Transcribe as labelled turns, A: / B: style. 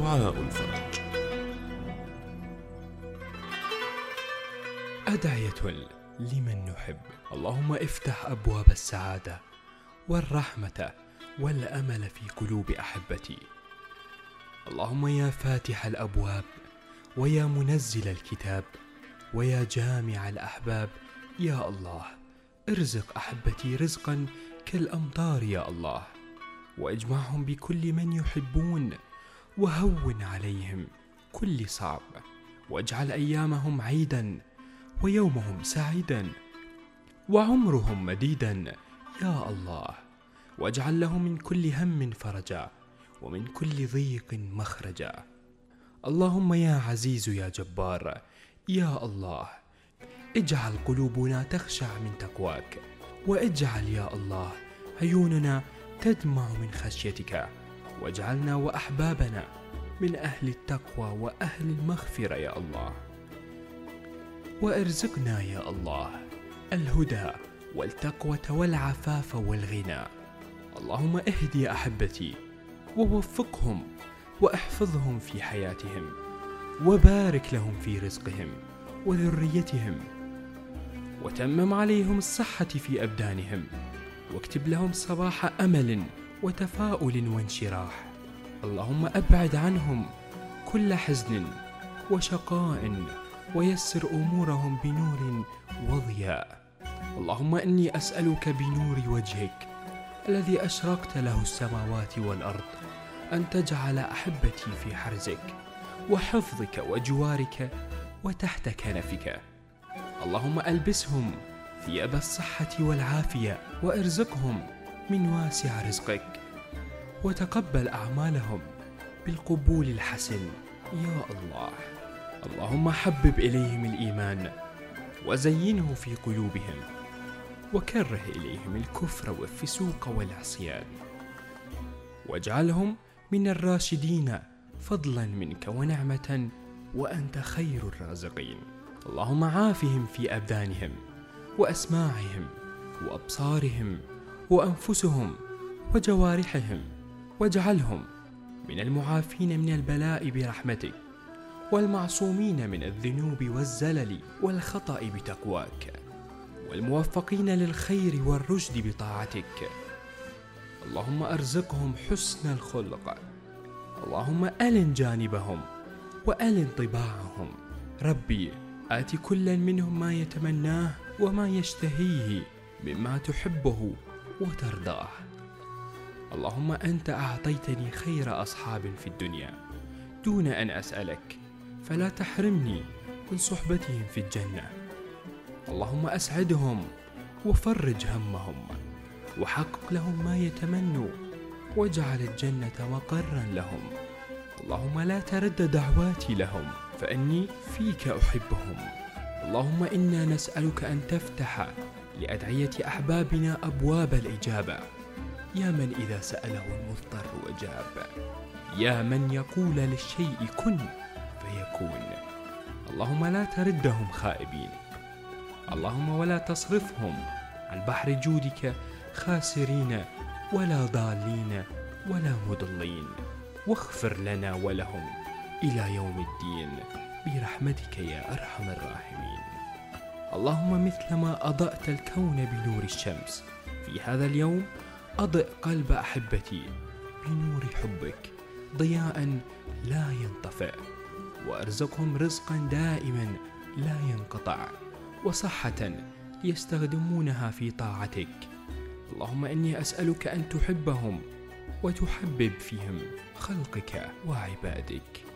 A: الفرج
B: أدعية لمن نحب. اللهم افتح أبواب السعادة والرحمة والأمل في قلوب أحبتي. اللهم يا فاتح الأبواب ويا منزل الكتاب ويا جامع الأحباب يا الله ارزق أحبتي رزقا كالأمطار يا الله. واجمعهم بكل من يحبون. وهون عليهم كل صعب واجعل أيامهم عيدا ويومهم سعيدا وعمرهم مديدا يا الله. واجعل لهم من كل هم فرجا ومن كل ضيق مخرجا. اللهم يا عزيز يا جبار يا الله اجعل قلوبنا تخشع من تقواك واجعل يا الله عيوننا تدمع من خشيتك. واجعلنا وأحبابنا من أهل التقوى وأهل المغفرة يا الله. وأرزقنا يا الله الهدى والتقوى والعفاف والغنى. اللهم اهدي أحبتي ووفقهم وأحفظهم في حياتهم وبارك لهم في رزقهم وذريتهم. وتمم عليهم الصحة في أبدانهم واكتب لهم صباح أمل وتفاؤل وانشراح. اللهم أبعد عنهم كل حزن وشقاء ويسر أمورهم بنور وضياء. اللهم إني أسألك بنور وجهك الذي أشرقت له السماوات والأرض أن تجعل أحبتي في حرزك وحفظك وجوارك وتحت كنفك. اللهم ألبسهم ثياب الصحة والعافية وأرزقهم من واسع رزقك وتقبل أعمالهم بالقبول الحسن. يا الله اللهم حبب إليهم الإيمان وزينه في قلوبهم وكره إليهم الكفر والفسوق والعصيان. واجعلهم من الراشدين فضلا منك ونعمة وأنت خير الرازقين. اللهم عافهم في أبدانهم وأسماعهم وأبصارهم وأنفسهم وجوارحهم واجعلهم من المعافين من البلاء برحمتك والمعصومين من الذنوب والزلل والخطأ بتقواك والموفقين للخير والرشد بطاعتك. اللهم أرزقهم حسن الخلق. اللهم ألن جانبهم وألن طباعهم. ربي آت كلا منهم ما يتمناه وما يشتهيه مما تحبه وترضاه. اللهم أنت أعطيتني خير أصحاب في الدنيا. دون أن أسألك فلا تحرمني من صحبتهم في الجنة. اللهم أسعدهم وفرج همهم. وحقق لهم ما يتمنوا. واجعل الجنة مقرا لهم. اللهم لا ترد دعواتي لهم فإني فيك أحبهم. اللهم إنا نسألك أن تفتح لأدعية أحبابنا أبواب الإجابة. يا من إذا سأله المضطر أجاب. يا من يقول للشيء كن فيكون. اللهم لا تردهم خائبين. اللهم ولا تصرفهم عن بحر جودك خاسرين ولا ضالين ولا مضلين. واغفر لنا ولهم إلى يوم الدين. برحمتك يا أرحم الراحمين. اللهم مثلما أضأت الكون بنور الشمس. في هذا اليوم أضئ قلب أحبتي بنور حبك. ضياء لا ينطفئ. وأرزقهم رزقا دائما لا ينقطع. وصحة يستخدمونها في طاعتك. اللهم إني أسألك أن تحبهم وتحبب فيهم خلقك وعبادك.